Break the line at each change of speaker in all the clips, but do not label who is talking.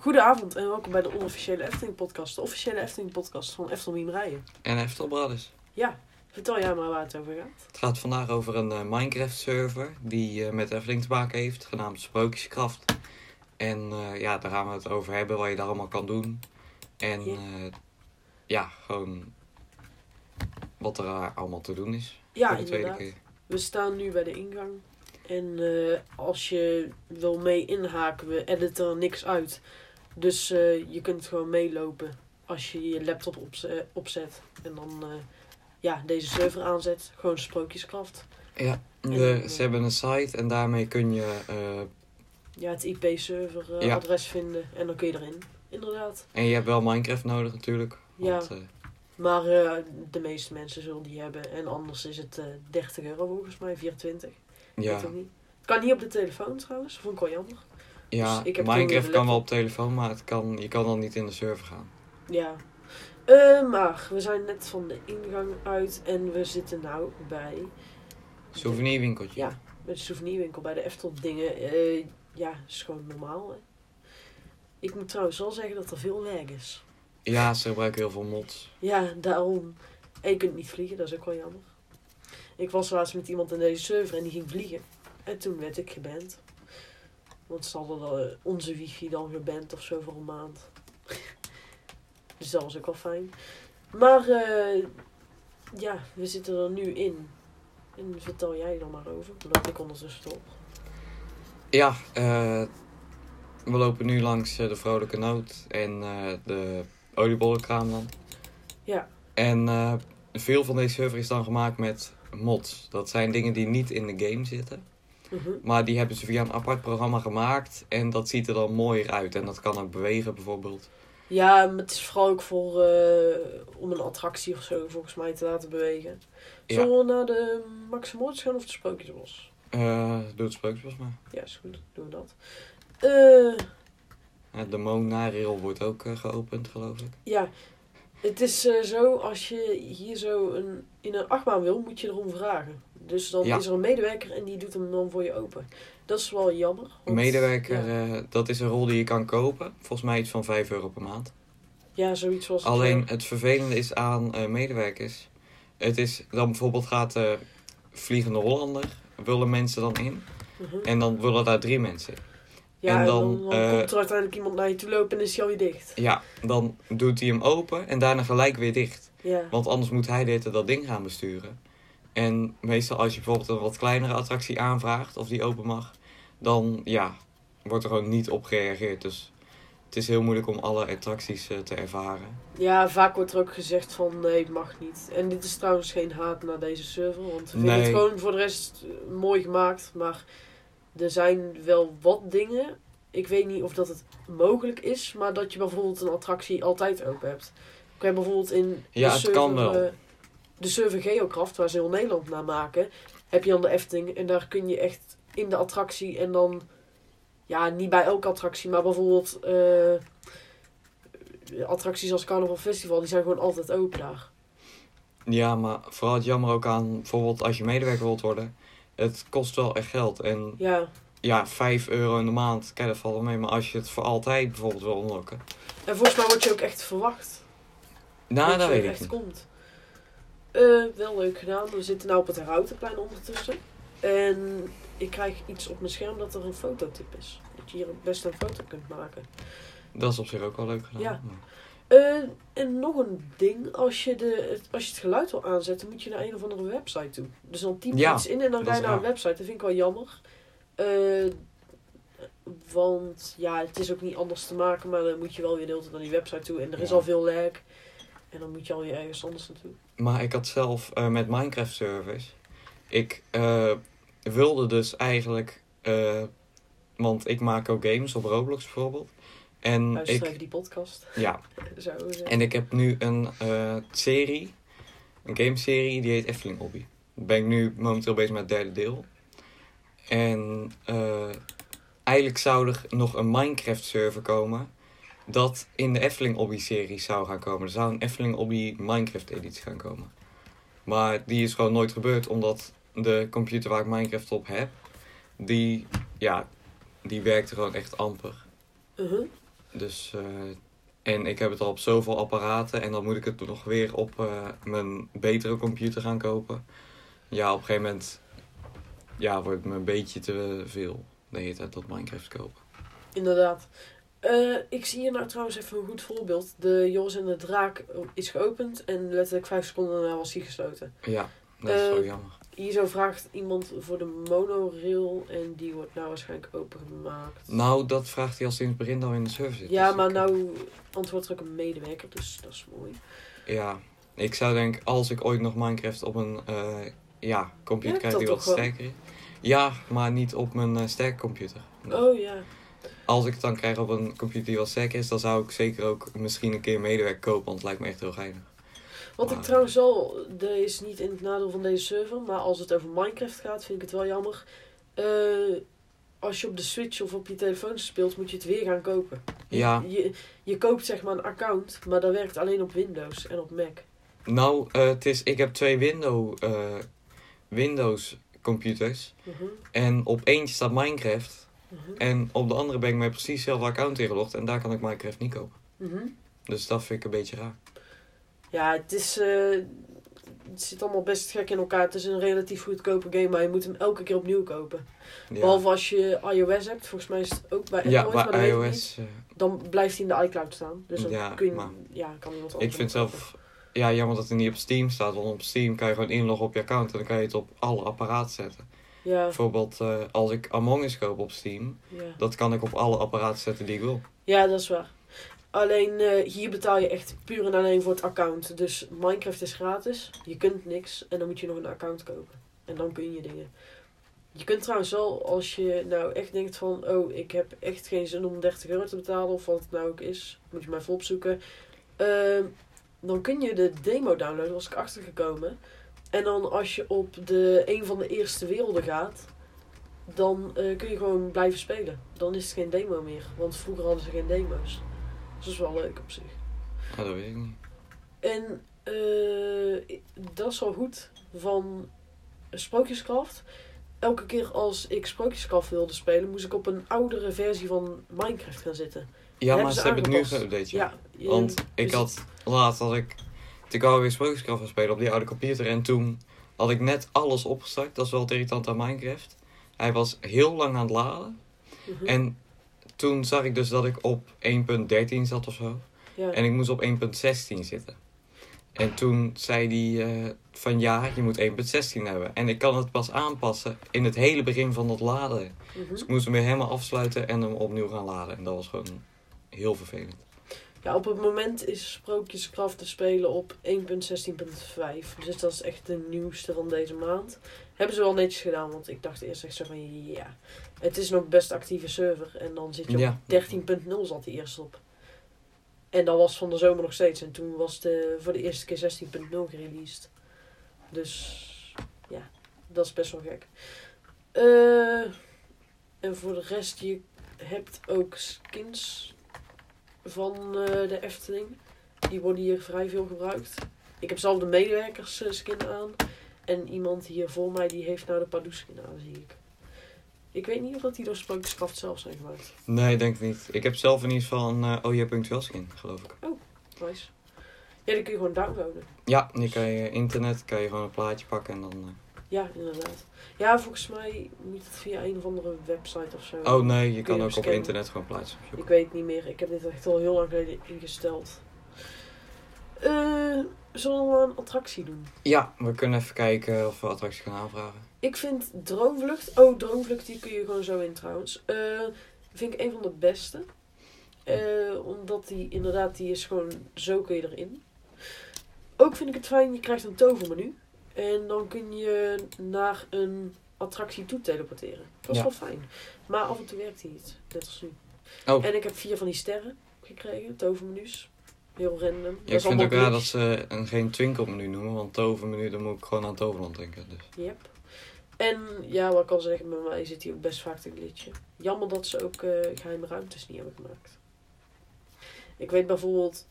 Goedenavond en welkom bij de onofficiële Efteling podcast. De officiële Efteling podcast van Efteling Rijen.
En Eftel Brothers.
Ja, vertel jij maar waar het over gaat.
Het gaat vandaag over een eh, Minecraft server die eh, met Efteling te maken heeft, genaamd Sprookjeskraft. En eh, ja, daar gaan we het over hebben, wat je daar allemaal kan doen. En
Ja.
gewoon wat er allemaal te doen is
Ja, inderdaad.
keer.
We staan nu bij de ingang. En als je wil mee inhaken, we editen er niks uit. Dus eh, je kunt gewoon meelopen als je je laptop opze- opzet. En dan eh, ja, deze server aanzet. Gewoon Sprookjeskraft.
Ja, de,
eh,
ze hebben een site en daarmee kun je... eh,
Ja, het IP-server eh,
Ja.
adres vinden. En dan kun je erin. Inderdaad.
en je hebt wel Minecraft nodig natuurlijk.
Ja.
Want, eh,
Maar eh, de meeste mensen zullen die hebben. En anders is het eh 30 euro volgens mij, 24.
ja,
Weet ik niet. Kan niet op de telefoon trouwens, vond ik wel jammer.
Ja
dus
Minecraft kan wel op telefoon, maar het kan, je kan dan niet in de server gaan.
Ja. Eh, maar we zijn net van de ingang uit en we zitten nou bij
Souvenirwinkeltje.
Ja. met de souvenirwinkel bij de Eftel dingen. Eh, ja, is gewoon normaal. Hè. Ik moet trouwens wel zeggen dat er veel lag is.
Ja, ze gebruiken heel veel mods.
Ja, daarom. En je kunt niet vliegen, dat is ook wel jammer. Ik was laatst met iemand in deze server en die ging vliegen. En toen werd ik geband. Want ze hadden eh, onze wifi dan geband of zo voor een maand. dus dat was ook wel fijn. Maar eh, ja, we zitten er nu in. En vertel jij dan maar over. Loop ik ondertussen door.
Ja, eh, we lopen nu langs de Vrolijke Noot en de oliebollenkraam dan.
Ja.
En veel van deze server is dan gemaakt met mods. Dat zijn dingen die niet in de game zitten.
Mhm.
Maar die hebben ze via een apart programma gemaakt. En dat ziet er dan mooier uit. En dat kan ook bewegen bijvoorbeeld.
Ja, maar het is vooral ook voor, eh, om een attractie of zo volgens mij te laten bewegen.
Ja.
Zullen we naar de Maximoorts gaan of de Sprookjesbos?
Eh doe het sprookjesbos maar.
Ja, is goed. Doen we dat. Eh,
Ja, de Monarail wordt ook eh, geopend geloof ik.
ja, het is zo, als je hier zo een, in een achtbaan wil, moet je erom vragen. Dus dan
Ja.
is er een medewerker en die doet hem dan voor je open. Dat is wel jammer. want-
Medewerker,
Ja,
eh, dat is een rol die je kan kopen. Volgens mij iets van 5 euro per maand.
ja zoiets het.
Alleen het vervelende is aan eh, medewerkers. Het is dan bijvoorbeeld gaat de Vliegende Hollander, willen mensen dan in.
Mhm.
En dan willen daar drie mensen.
Ja,
en
en
dan, eh,
komt er uiteindelijk iemand naar je toe lopen en is hij alweer dicht.
Ja, dan doet hij hem open en daarna gelijk weer dicht.
Ja.
Want anders moet hij dit dat ding gaan besturen. En meestal als je bijvoorbeeld een wat kleinere attractie aanvraagt of die open mag, dan ja, wordt er gewoon niet op gereageerd. Dus het is heel moeilijk om alle attracties eh, te ervaren.
Ja, vaak wordt er ook gezegd van nee, het mag niet. En dit is trouwens geen haat naar deze server, want we vinden
Nee.
het gewoon voor de rest eh, mooi gemaakt. Maar er zijn wel wat dingen. Ik weet niet of dat het mogelijk is, maar dat je bijvoorbeeld een attractie altijd open hebt. Ik heb bijvoorbeeld in
Ja, het
server,
kan wel.
De server Geocraft, waar ze heel Nederland naar maken, heb je dan de Efteling. En daar kun je echt in de attractie en dan, ja, niet bij elke attractie, maar bijvoorbeeld eh, attracties als Carnaval Festival, die zijn gewoon altijd open daar.
Ja, maar vooral het jammer ook aan bijvoorbeeld als je medewerker wilt worden. Het kost wel echt geld. En
Ja,
ja, 5 euro in de maand, kijk dat valt wel mee. Maar als je het voor altijd bijvoorbeeld wil unlocken.
en volgens mij word je ook echt verwacht.
Nou, dat
je
weet ik
echt
niet.
komt. Eh, wel leuk gedaan. We zitten nu op het Routenplein ondertussen. En ik krijg iets op mijn scherm dat er een fototip is. Dat je hier best een foto kunt maken.
Dat is op zich ook wel leuk gedaan.
Ja. Eh, en nog een ding, als je, de, het- als je het geluid wil aanzetten, moet je naar een of andere website toe. Dus dan typ je
Ja,
iets in en dan ga je naar een website. Dat vind ik wel jammer. Eh, want ja, het is ook niet anders te maken, maar dan moet je wel weer de hele tijd naar die website toe. En er is al veel lag. En dan moet je alweer ergens anders naartoe.
Maar ik had zelf eh, met Minecraft servers. Ik eh, wilde dus eigenlijk. eh, want ik maak ook games op Roblox bijvoorbeeld. En
Luister
ik,
die podcast.
ja,
Zo,
en ik heb nu een serie. Een gameserie die heet Efteling Hobby. Daar ben ik nu momenteel bezig met het derde deel. En eigenlijk zou er nog een Minecraft server komen. Dat in de Efteling Hobby serie zou gaan komen. Er zou een Efteling Hobby Minecraft editie gaan komen. Maar die is gewoon nooit gebeurd. Omdat de computer waar ik Minecraft op heb. Die, ja, die werkte gewoon echt amper.
Uh-huh.
Dus, eh, en ik heb het al op zoveel apparaten en dan moet ik het nog weer op eh, mijn betere computer gaan kopen. Ja, op een gegeven moment ja, wordt het me een beetje te veel de hele tijd dat Minecraft kopen.
Inderdaad. Eh, ik zie hier nou trouwens even een goed voorbeeld. De Joris en de Draak is geopend en letterlijk vijf seconden daarna was hij gesloten.
Ja, dat is
Eh,
wel jammer.
Hier zo vraagt iemand voor de monorail en die wordt nou waarschijnlijk opengemaakt.
Nou, dat vraagt hij al sinds het begin al in de zit.
ja,
dus
maar
ik-
nou antwoordt er ook een medewerker, dus dat is mooi.
Ja, ik zou denken, als ik ooit nog Minecraft op een eh, ja, computer
Ja,
krijg die wat sterker is. Ja, maar niet op mijn sterke computer.
Oh ja.
Als ik het dan krijg op een computer die wat sterker is, dan zou ik zeker ook misschien een keer een medewerker kopen, want het lijkt me echt heel geinig.
Wat ik trouwens al, dat is niet in het nadeel van deze server, maar als het over Minecraft gaat, vind ik het wel jammer. Eh, als je op de Switch of op je telefoon speelt, moet je het weer gaan kopen.
Ja.
Je, je koopt zeg maar een account, maar dat werkt alleen op Windows en op Mac.
Nou, eh, het is, ik heb twee window, eh, Windows computers
Mhm,
en op eentje staat Minecraft
mhm,
en op de andere ben ik met precies hetzelfde account ingelogd en daar kan ik Minecraft niet kopen.
mhm.
Dus dat vind ik een beetje raar.
Ja, het is. eh, het zit allemaal best gek in elkaar. Het is een relatief goedkope game, maar je moet hem elke keer opnieuw kopen.
Ja,
Behalve als je iOS hebt, volgens mij is het ook bij Android,
ja bij
ik niet.
iOS. eh,
Dan blijft hij in de iCloud staan. Dus dan
Ja,
kun je,
maar-
ja, kan iemand
ik
anders
vind
hem kopen.
zelf ja, jammer dat het niet op Steam staat, want op Steam kan je gewoon inloggen op je account en dan kan je het op alle apparaten zetten.
Ja,
Bijvoorbeeld eh, als ik Among Us koop op Steam,
ja.
dat kan ik op alle apparaten zetten die ik wil.
ja, dat is waar. Alleen eh, hier betaal je echt puur en alleen voor het account. Dus Minecraft is gratis. Je kunt niks. En dan moet je nog een account kopen. En dan kun je dingen. Je kunt trouwens wel, als je nou echt denkt van... Oh, ik heb echt geen zin om 30 euro te betalen. Of wat het nou ook is. Moet je maar even opzoeken. Ehm, dan kun je de demo downloaden. Was ik achtergekomen. En dan als je op de een van de eerste werelden gaat... Dan eh, kun je gewoon blijven spelen. Dan is het geen demo meer. Want vroeger hadden ze geen demo's. Dus dat is wel leuk op zich.
Ja, dat weet ik niet.
En eh, dat is wel goed van Sprookjescraft. Elke keer als ik Sprookjescraft wilde spelen, moest ik op een oudere versie van Minecraft gaan zitten.
Ja, maar
ze
hebben het nu geüpdate, ja. Want ik had laatst had ik. Ik wou weer Sprookjeskraft gaan spelen op die oude computer. En toen had ik net alles opgestart. Dat is wel het irritant aan Minecraft. Hij was heel lang aan het laden.
Mhm.
En toen zag ik dus dat ik op 1.13 zat of zo.
ja.
En ik moest op 1.16 zitten. En toen zei hij eh, van ja, je moet 1.16 hebben. En ik kan het pas aanpassen in het hele begin van het laden.
Mhm.
Dus ik moest hem weer helemaal afsluiten en hem opnieuw gaan laden. En dat was gewoon heel vervelend.
Ja, op het moment is Sprookjescraft te spelen op 1.16.5. Dus dat is echt de nieuwste van deze maand. Hebben ze wel netjes gedaan, want ik dacht eerst echt zo van ja, het is nog best actieve server. En dan zit je op
Ja.
13.0 zat hij eerst op. En dat was van de zomer nog steeds. En toen was de voor de eerste keer 16.0 gereleased. Dus ja, dat is best wel gek. Eh, en voor de rest, je hebt ook skins van eh, de Efteling. Die worden hier vrij veel gebruikt. Ik heb zelf de medewerkers eh, skin aan. En iemand hier voor mij die heeft nou de Pardoes skin aan, zie ik. Ik weet niet of dat die door Sprookjeskraft zelf zijn gemaakt.
Nee, denk ik niet. Ik heb zelf in ieder geval een uh, OJ.wel skin, geloof ik.
Nice. Ja, die kun je gewoon downloaden.
Ja, die kan je internet, kan je gewoon een plaatje pakken en dan... eh,
Ja, inderdaad. Ja, volgens mij moet het via een of andere website of zo.
Oh nee, je
Kun
kan
je
ook op internet gewoon plaatjes opzoeken.
Ik weet het niet meer. Ik heb dit echt al heel lang geleden ingesteld. Eh, zullen we een attractie doen?
Ja, we kunnen even kijken of we attracties gaan aanvragen.
Ik vind Droomvlucht... Oh, Droomvlucht, die kun je gewoon zo in trouwens. Eh, vind ik een van de beste. Eh, omdat die inderdaad, die is gewoon... Zo kun je erin. Ook vind ik het fijn, je krijgt een tovermenu. En dan kun je naar een attractie toe teleporteren. Dat is
Ja.
wel fijn. Maar af en toe werkt die niet. Net als nu.
Oh.
En ik heb vier van die sterren gekregen, tovermenu's. Heel random.
Ja, ik vind ook raar dat ze een geen twinkelmenu noemen, want tovermenu, dan moet ik gewoon aan Toverland denken. Dus.
Yep. En ja, wat ik al zeggen, bij mij zit hier ook best vaak te glitchen. Jammer dat ze ook eh, geheime ruimtes niet hebben gemaakt. Ik weet bijvoorbeeld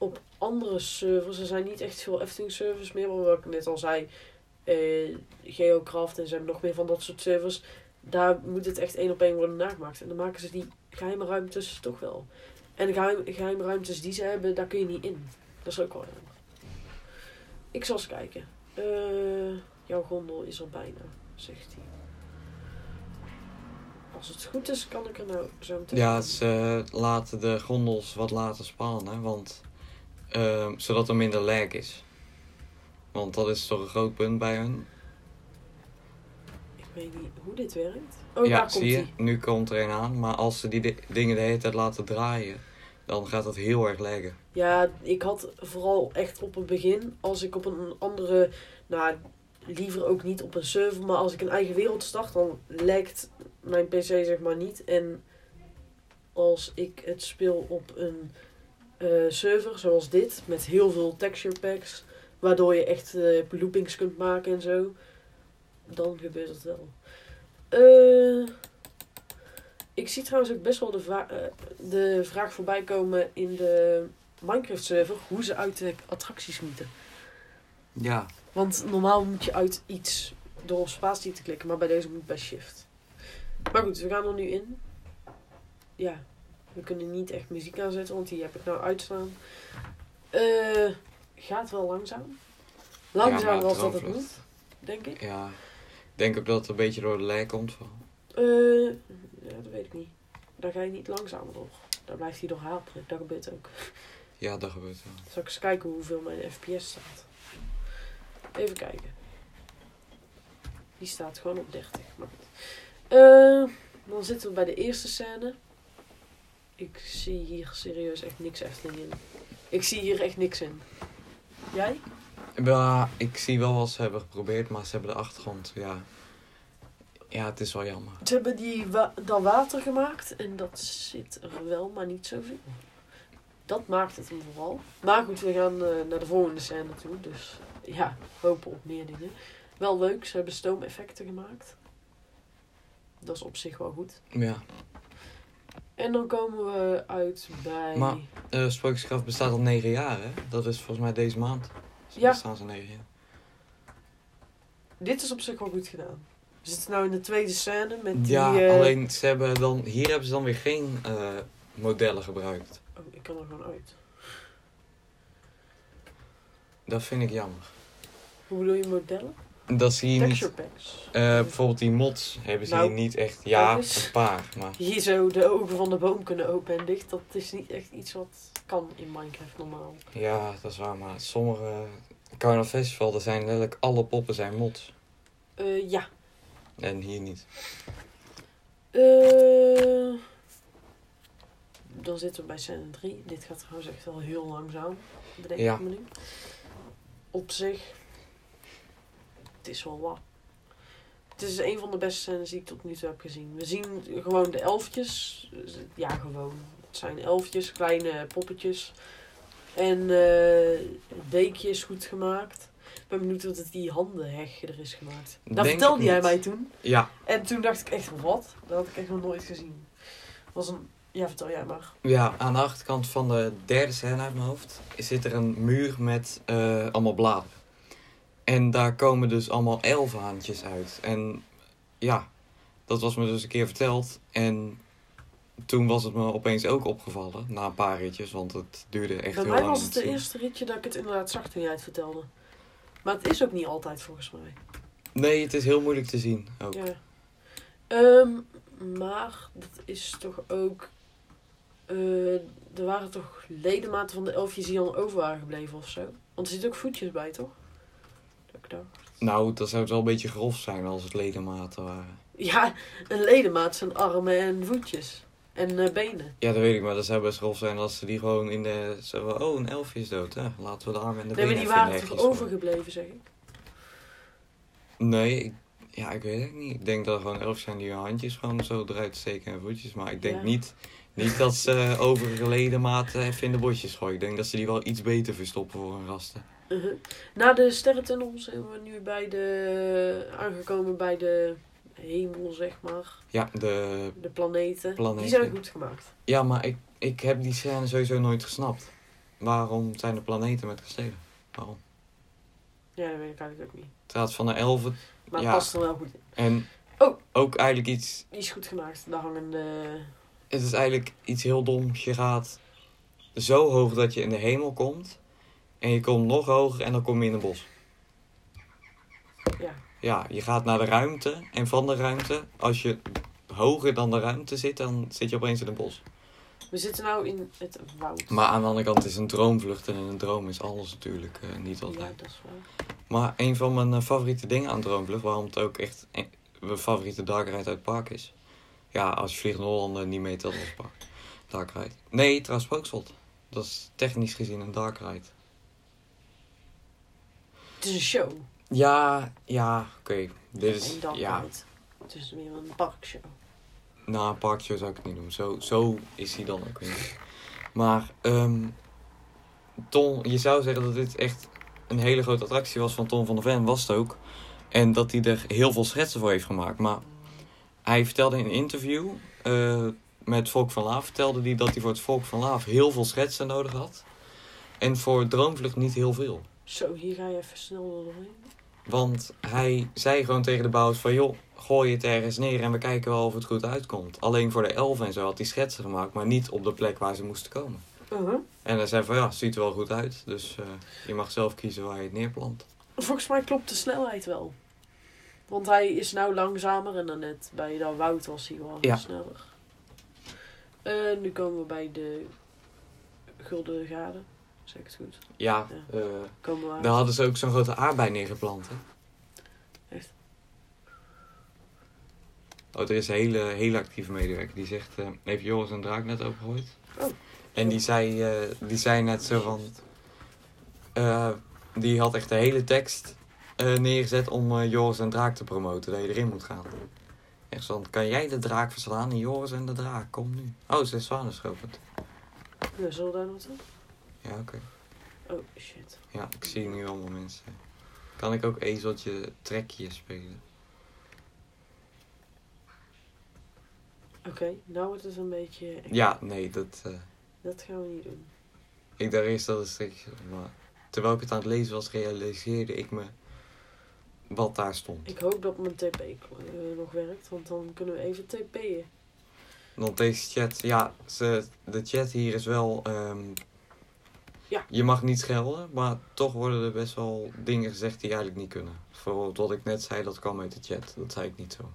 op andere servers, er zijn niet echt veel Efteling servers meer, maar wat ik net al zei, eh, Geocraft en ze hebben nog meer van dat soort servers. Daar moet het echt één op één worden nagemaakt. En dan maken ze die geheime ruimtes toch wel. En de geheim, geheimruimtes die ze hebben, daar kun je niet in. Dat is ook wel jammer. Ik zal eens kijken. Eh, jouw gondel is er bijna, zegt hij. Als het goed is, kan ik er nou zo meteen...
Ja, ze laten de gondels wat laten spannen, want, ehm, zodat er minder lag is. Want dat is toch een groot punt bij hun.
Ik weet niet hoe dit werkt. Oh,
ja,
daar komt
zie je, nu komt er een aan. Maar als ze die di- dingen de hele tijd laten draaien, dan gaat dat heel erg laggen.
Ja, ik had vooral echt op het begin, als ik op een andere, nou, liever ook niet op een server, maar als ik een eigen wereld start, dan lijkt mijn PC zeg maar niet. En als ik het speel op een server zoals dit, met heel veel texture packs, waardoor je echt eh, loopings kunt maken en zo, dan gebeurt het wel. Eh, ik zie trouwens ook best wel de, eh, de vraag voorbij komen in de Minecraft server hoe ze uit de attracties moeten.
Ja.
Want normaal moet je uit iets door op spatie te klikken, maar bij deze moet bij shift. Maar goed, we gaan er nu in. Ja, we kunnen niet echt muziek aanzetten, want die heb ik nou uitstaan. Eh gaat wel langzaam. Langzaam als dat het moet, denk ik.
Ja. Ik denk ook dat het een beetje door de lag komt. Van.
Eh, ja, dat weet ik niet. Daar ga je niet langzamer door. Daar blijft hij door haperen. Dat gebeurt ook.
Ja, dat gebeurt wel.
Zal ik eens kijken hoeveel mijn FPS staat. Even kijken. Die staat gewoon op 30. Maar goed. Eh, dan zitten we bij de eerste scène. Ik zie hier serieus echt niks Efteling in. Ik zie hier echt niks in. Jij?
Ja, ik zie wel wat ze hebben geprobeerd, maar ze hebben de achtergrond, ja. Ja, het is wel jammer.
Ze hebben die wa dat water gemaakt en dat zit er wel, maar niet zoveel. Dat maakt het hem vooral. Maar goed, we gaan eh, naar de volgende scène toe. Dus ja, hopen op meer dingen. Wel leuk, ze hebben stoomeffecten gemaakt. Dat is op zich wel goed.
Ja.
En dan komen we uit bij...
Maar- Uh, bestaat al negen jaar, hè? Dat is volgens mij deze maand. Ze
Ja.
bestaan ze negen jaar.
Dit is op zich wel goed gedaan. We zitten nou in de tweede scène met die...
Ja,
eh,
alleen ze hebben dan, hier hebben ze dan weer geen eh, modellen gebruikt.
Oh, ik kan er gewoon uit.
Dat vind ik jammer.
Hoe bedoel je modellen?
Dat zie je niet.
Texture packs.
eh, bijvoorbeeld die mods hebben ze
Nou,
hier niet echt. Ja, een paar. Maar
Hier zo de ogen van de boom kunnen open en dicht. Dat is niet echt iets wat kan in Minecraft normaal.
ja, dat is waar. Maar sommige Carnival Festival, daar zijn letterlijk alle poppen zijn mods.
Eh, ja.
En hier niet.
Eh, dan zitten we bij scène 3. Dit gaat trouwens echt wel heel langzaam. Bedenk
Ja.
ik me nu. Op zich. Het is wel wat. Het is een van de beste scènes die ik tot nu toe heb gezien. We zien gewoon de elfjes. Ja, gewoon. Het zijn elfjes, kleine poppetjes. En eh het beekje is goed gemaakt. Ik ben benieuwd wat het die handenheg er is gemaakt. Dat vertelde jij mij toen.
Ja,
En toen dacht ik echt, wat? Dat had ik echt nog nooit gezien. was een... Ja, vertel jij maar.
ja, aan de achterkant van de derde scène uit mijn hoofd zit er een muur met eh, allemaal bladeren. En daar komen dus allemaal elfenhandjes uit. En ja, dat was me dus een keer verteld. En toen was het me opeens ook opgevallen, na een paar ritjes, want het duurde echt
Bij
heel
mij
lang.
was
om
het
te
de eerste ritje dat ik het inderdaad zag toen jij het vertelde. Maar het is ook niet altijd volgens mij.
Nee, het is heel moeilijk te zien ook.
Ja. Ehm, maar dat is toch ook... eh, er waren toch ledematen van de elfjes die dan over waren gebleven of zo? Want er zitten ook voetjes bij, toch?
Nou, dat zou het wel een beetje grof zijn als het ledematen waren.
Ja, een ledemaat zijn armen en voetjes. En eh, benen.
Ja, dat weet ik, maar dat zou best grof zijn als ze die gewoon in de... Zo, van, oh, een elfje is dood, hè. Laten we de armen en de
Nee, maar
benen
die waren
in
toch
hegjes gooien.
overgebleven, zeg ik?
Nee, ik, ja, ik weet het niet. Ik denk dat er gewoon elfjes zijn die hun handjes gewoon zo eruit steken en voetjes. Maar ik denk
Ja.
niet, niet dat ze overige ledematen even in de bosjes gooien. Ik denk dat ze die wel iets beter verstoppen voor hun gasten.
Uh-huh. Na de sterrentunnel zijn we nu bij de, aangekomen bij de hemel, zeg maar.
Ja, de,
De planeten.
Planeten.
Die zijn goed gemaakt.
ja maar ik, ik heb die scène sowieso nooit gesnapt. Waarom zijn de planeten met kastelen? Waarom?
Ja, dat weet ik eigenlijk ook niet.
Het gaat van de elfen
Maar
Ja.
het past er wel goed in.
en
Oh.
ook eigenlijk iets...
Die is goed gemaakt. Daar hangen de...
Het is eigenlijk iets heel doms. Je gaat zo hoog dat je in de hemel komt. En je komt nog hoger en dan kom je in een bos.
Ja.
Ja, je gaat naar de ruimte. En van de ruimte, als je hoger dan de ruimte zit, dan zit je opeens in een bos.
We zitten nou in het woud.
Maar aan de andere kant het is een droomvlucht. En in een droom is alles natuurlijk eh, niet
ja,
altijd.
dat is waar.
Maar een van mijn eh, favoriete dingen aan Droomvlucht, waarom het ook echt mijn favoriete dark ride uit het park is. Ja, als je Vliegt naar Holland eh, niet meetelt als park. Dark ride. Nee, trouwens Spookslot. Dat is technisch gezien een dark ride.
Het is een show.
Ja, ja, oké. Dit is,
en dan
ja.
Het is meer een parkshow.
nou, een parkshow zou ik het niet doen. Zo, zo is hij dan ook weer niet. Maar, ehm Ton, je zou zeggen dat dit echt een hele grote attractie was van Ton van der Ven, was het ook. En dat hij er heel veel schetsen voor heeft gemaakt. Maar hij vertelde in een interview eh, met Volk van Laaf, vertelde hij dat hij voor het Volk van Laaf heel veel schetsen nodig had. En voor Droomvlucht niet heel veel.
Zo, hier ga je even snel doorheen.
Want hij zei gewoon tegen de bouwers van... joh, gooi het ergens neer en we kijken wel of het goed uitkomt. Alleen voor de elf en zo had hij schetsen gemaakt... maar niet op de plek waar ze moesten komen.
Uh-huh.
En hij zei van ja, het ziet er wel goed uit. Dus eh, je mag zelf kiezen waar je het neerplant.
Volgens mij klopt de snelheid wel. Want hij is nou langzamer en dan net bij dat woud was hij wel
Ja.
sneller. Eh, nu komen we bij de Gulden Gade. Zeg ik het goed?
Ja,
Ja.
eh,
Komen we
daar hadden ze ook zo'n grote aardbei neergeplant. Hè?
Echt?
Oh, er is een hele, hele actieve medewerker die zegt... eh heeft Joris een draak net opgegooid?
Oh.
En die zei, die zei net zo van... die had echt de hele tekst eh, neergezet om eh, Joris en Draak te promoten. Dat je erin moet gaan. Echt zo, kan jij de draak verslaan? Joris en de draak, kom nu. Oh, ze is zwanen schopend.
Ja, zullen we daar naartoe?
Ja, oké.
Oh, shit.
Ja, ik zie nu allemaal mensen. Kan ik ook ezeltje trekje spelen?
Oké, nou wordt het een beetje... eng.
Ja, nee, dat... eh,
Dat gaan we niet doen.
ik dacht eerst dat het strikje maar... Terwijl ik het aan het lezen was, realiseerde ik me wat daar stond.
Ik hoop dat mijn TP eh, nog werkt, want dan kunnen we even TP'en.
Want deze chat, ja, ze, de chat hier is wel. ehm,
Ja.
Je mag niet schelden, maar toch worden er best wel dingen gezegd die eigenlijk niet kunnen. Bijvoorbeeld wat ik net zei, dat kwam uit de chat. Dat zei ik niet zo.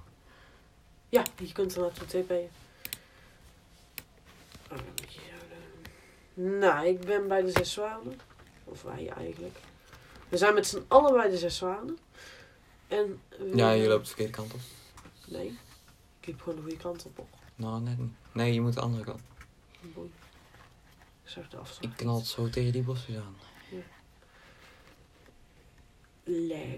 Ja, je kunt er naartoe TP'en. Oh. Nou, ik ben bij de zes zwanen. Of wij eigenlijk. We zijn met z'n allen bij de zes zwanen. En we-
Ja, je loopt de verkeerde kant op.
Nee, ik liep gewoon de goede kant op.
Nou, net niet. Nee, je moet de andere kant.
Boei. Ik zag de afstand.
Ik knal zo tegen die bosjes aan.
Leg.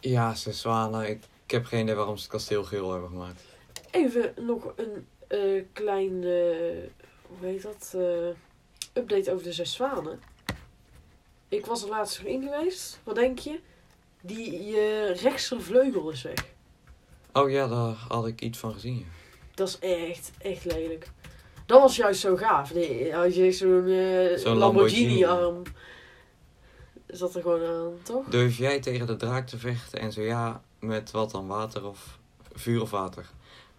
Ja, ze zwanen. Ik, ik heb geen idee waarom ze het kasteel geel hebben gemaakt.
Even nog een eh klein, eh, hoe heet dat, eh, update over de zes zwanen. Ik was er laatst nog in geweest. Wat denk je? Die eh rechtsvleugel is weg.
Oh ja, daar had ik iets van gezien.
Dat is echt, echt lelijk. Dat was juist zo gaaf. Nee, als je zo'n eh, Lamborghini-arm zat er gewoon aan, toch?
Durf jij tegen de draak te vechten en zo ja, met wat dan? Water of vuur of water?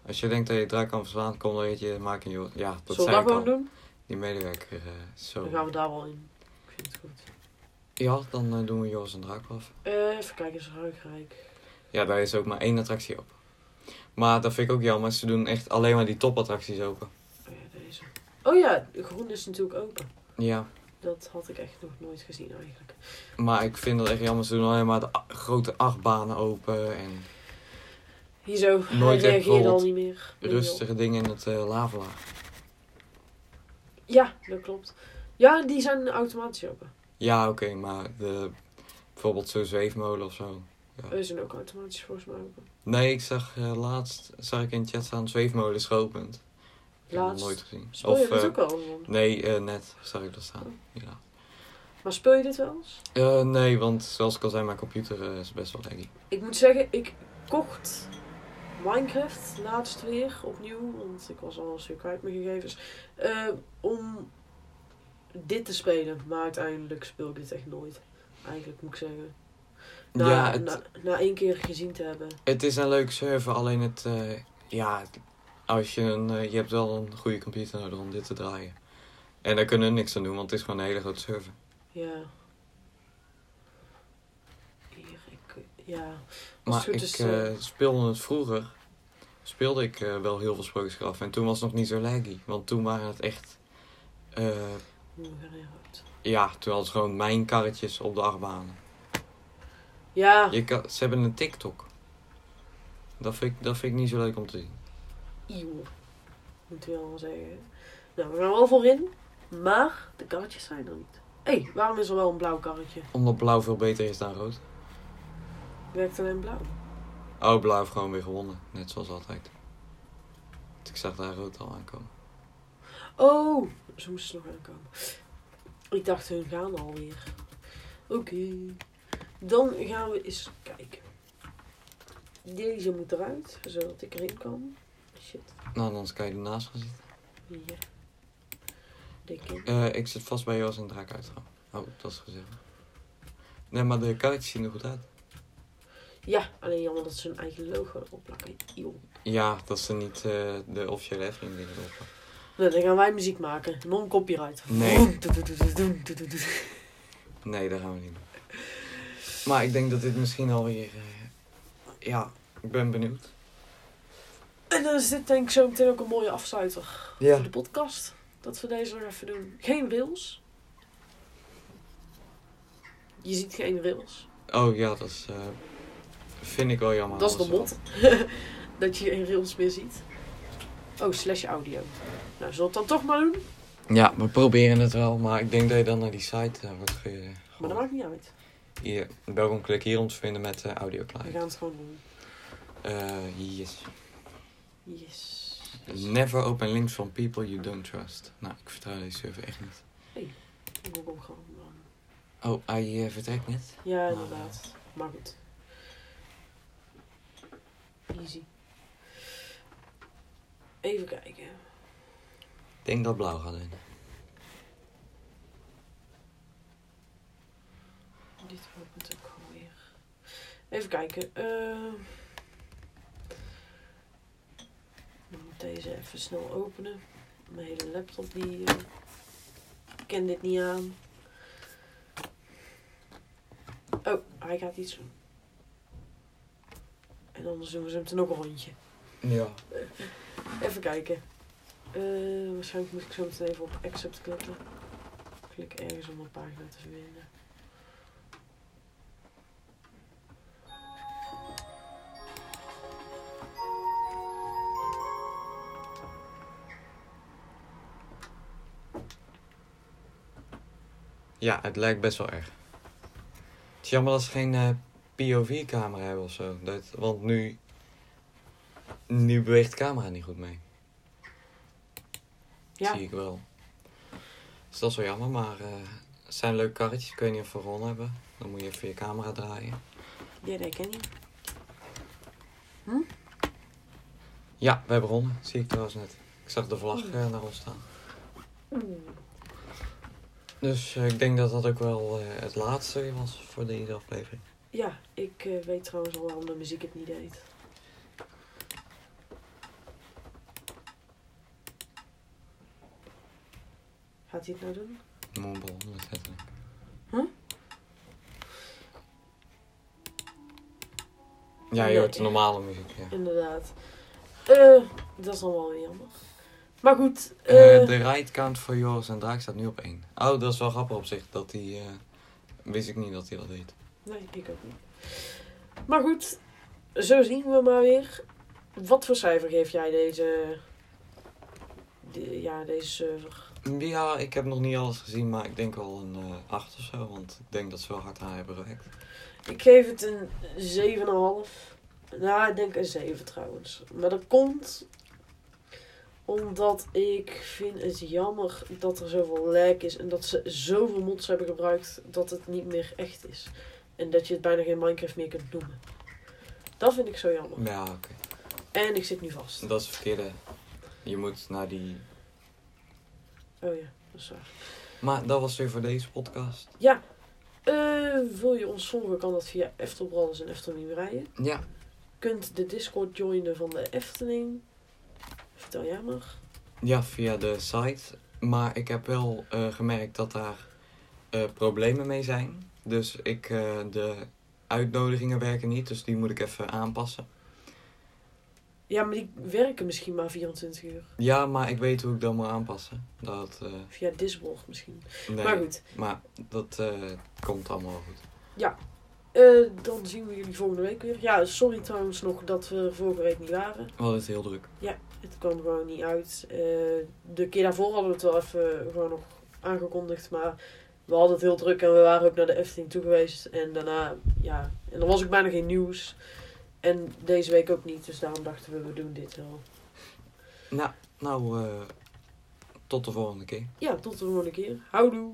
Als je denkt dat je de draak kan verslaan, kom dan weet je, maak een joh. Ja, dat
Zullen we dat gewoon doen?
Die medewerker, eh, zo.
Dan gaan we daar wel in. Ik vind het goed.
Ja, dan eh, doen we Joris en Draak af.
Eh, even kijken, is Ruigrijk.
Ja, daar is ook maar één attractie open. Maar dat vind ik ook jammer. Ze doen echt alleen maar die topattracties open.
Oh ja, deze. Oh ja, groen is natuurlijk open.
Ja,
Dat had ik echt nog nooit gezien eigenlijk.
maar ik vind dat echt jammer. Ze doen alleen maar de grote achtbanen open en
Hier zo, hij
Nooit echt
reageerde al niet meer.
Rustige dingen in het
joh. Ja, dat klopt. Ja, die zijn automatisch open.
Ja, oké, maar de, bijvoorbeeld zo'n zweefmolen of zo. Ja.
Die zijn ook automatisch volgens mij open.
Nee, ik zag eh, laatst, zag ik in de chat staan, zweefmolen is geopend. Ik heb dat
Laatst?
nooit gezien.
Speel je
Of,
dit
eh,
ook al? man?
nee, eh, net zag ik dat staan. Ja.
Maar speel je dit wel eens?
Nee, want zoals ik al zei, mijn computer is best wel laggy.
Ik moet zeggen, ik kocht Minecraft laatst weer opnieuw. Want ik was al eens weer kwijt mijn gegevens. om dit te spelen. Maar uiteindelijk speel ik dit echt nooit. Eigenlijk moet ik zeggen. Na,
ja, het,
na, na één keer gezien te hebben.
het is een leuke server, alleen het, eh, ja, als je een, eh, je hebt wel een goede computer nodig om dit te draaien. En daar kunnen we niks aan doen, want het is gewoon een hele grote server.
Ja. Hier, ik... Ja.
Maar ik
is,
eh, speelde het vroeger. Speelde ik wel heel veel sprookjesgraf. En toen was het nog niet zo laggy. Want toen waren het echt... ja, toen hadden ze gewoon mijn karretjes op de achtbanen.
Ja.
Je kan, ze hebben een TikTok. Dat vind, ik, dat vind ik niet zo leuk om te zien.
Eeuw. Moet je wel zeggen. Nou, we gaan wel voorin. Maar de karretjes zijn er niet. Hé, hey, waarom is er wel een blauw karretje?
Omdat blauw veel beter is dan rood.
Werkt alleen blauw?
Oh, blauw heeft gewoon weer gewonnen. Net zoals altijd. Ik zag daar rood al aankomen.
Oh, ze moesten nog aankomen. Ik dacht, hun gaan alweer. Oké. Dan gaan we eens kijken. Deze moet eruit, zodat ik erin kan. Shit.
Nou, anders kan je ernaast gaan zitten.
Ja. Denk ik.
Eh, ik zit vast bij jou als een draak uitgaan. Oh, dat is gezegd. Nee, maar de karretjes zien er goed uit.
Ja, alleen jammer dat ze hun eigen logo erop plakken. Eeuw.
Ja, dat ze niet eh, de officiële Efteling dingen erop.
Dan gaan wij muziek maken. Non-copyright.
Nee. Nee, dat gaan we niet doen. Maar ik denk dat dit misschien alweer... eh, ja, ik ben benieuwd.
En dan is dit denk ik zo meteen ook een mooie afsluiter
Ja.
voor de podcast. Dat we deze nog even doen. Geen rails. Je ziet geen rails.
Oh ja, dat is... eh, vind ik wel jammer.
dat is de mot. dat je geen rails meer ziet. Oh, slash audio. Nou, zullen we het dan toch maar doen?
Ja, we proberen het wel. Maar ik denk dat je dan naar die site eh, wordt ge...
Maar dat maakt niet uit.
Hier, welkom klik hier om te vinden met uh, audio
We
client.
gaan het gewoon doen.
Eh, yes.
Yes.
Never open links from people you don't trust. Nou, ik vertrouw deze server echt niet.
Ik moet hem gewoon.
Oh, hij eh, vertrekt net.
Ja, inderdaad. Maar goed. Easy. Even kijken.
Ik denk dat blauw gaat winnen.
Dit opent ook gewoon weer. Even kijken. eh ik moet deze even snel openen. Mijn hele laptop die eh kent dit niet aan. Oh, hij gaat iets doen. En anders doen we hem nog een rondje.
Ja.
Even kijken. Eh, waarschijnlijk moet ik zo meteen even op accept klikken. Klik ergens om een pagina te verbinden.
Ja, het lijkt best wel erg. Het is jammer dat ze geen eh, POV-camera hebben of zo. Dat, want nu, nu beweegt de camera niet goed mee.
Ja,
Zie ik wel. Dus dat is wel jammer, maar eh, het zijn leuke karretjes. Ik weet niet of we gewonnen hebben. Dan moet je even je camera draaien.
ja, dat ken ik.
Ja, we hebben gewonnen. Zie ik trouwens net. Ik zag de vlag eh, naar ons staan. Dus eh, ik denk dat dat ook wel eh, het laatste was voor deze aflevering.
Ja, ik eh, weet trouwens al waarom de muziek het niet deed. Gaat hij het nou doen?
Letterlijk.
Huh?
Ja, je hoort de normale muziek, ja.
Inderdaad. Eh, dat is dan wel weer jammer. Maar goed.
Eh,
eh,
de ride count voor Joris en Draak staat nu op 1. Oh, dat is wel grappig op zich. Dat hij, wist ik niet dat hij dat deed.
Nee, ik ook niet. Maar goed, zo zien we maar weer. Wat voor cijfer geef jij deze, de- ja, deze server?
Ja, ik heb nog niet alles gezien, maar ik denk wel een eh 8 of zo. Want ik denk dat ze wel hard aan hebben gewerkt.
Ik geef het een 7,5. Nou, ik denk een 7 trouwens. Maar dat komt omdat ik vind het jammer dat er zoveel lijk is. En dat ze zoveel mods hebben gebruikt dat het niet meer echt is. En dat je het bijna geen Minecraft meer kunt noemen. Dat vind ik zo jammer.
Ja, oké.
En ik zit nu vast.
Dat is het verkeerde. Je moet naar die...
Oh ja, dat is waar.
Maar dat was weer voor deze podcast.
Ja, eh, wil je ons volgen kan dat via Eftelbrothers en Eftelmimerijen.
Ja.
Kunt de Discord joinen van de Efteling. Vertel jij maar.
Ja, via de site maar ik heb wel eh, gemerkt dat daar eh, problemen mee zijn. Dus ik, de uitnodigingen werken niet, dus die moet ik even aanpassen.
Ja, maar die werken misschien maar 24 uur.
Ja, maar ik weet hoe ik dat moet aanpassen. Dat, eh,
Via Discord misschien.
nee,
Maar goed,
maar dat eh, komt allemaal goed.
eh, dan zien we jullie volgende week weer. Ja, sorry trouwens nog dat we er vorige week niet waren.
We hadden het heel druk.
Het kwam gewoon niet uit. Eh, de keer daarvoor hadden we het wel even gewoon nog aangekondigd. Maar we hadden het heel druk en we waren ook naar de Efteling toe geweest. En daarna, ja, en dan was ook bijna geen nieuws. En deze week ook niet. Dus daarom dachten we, we doen dit wel.
Nou, nou tot de volgende keer.
Ja, tot de volgende keer. Houdoe!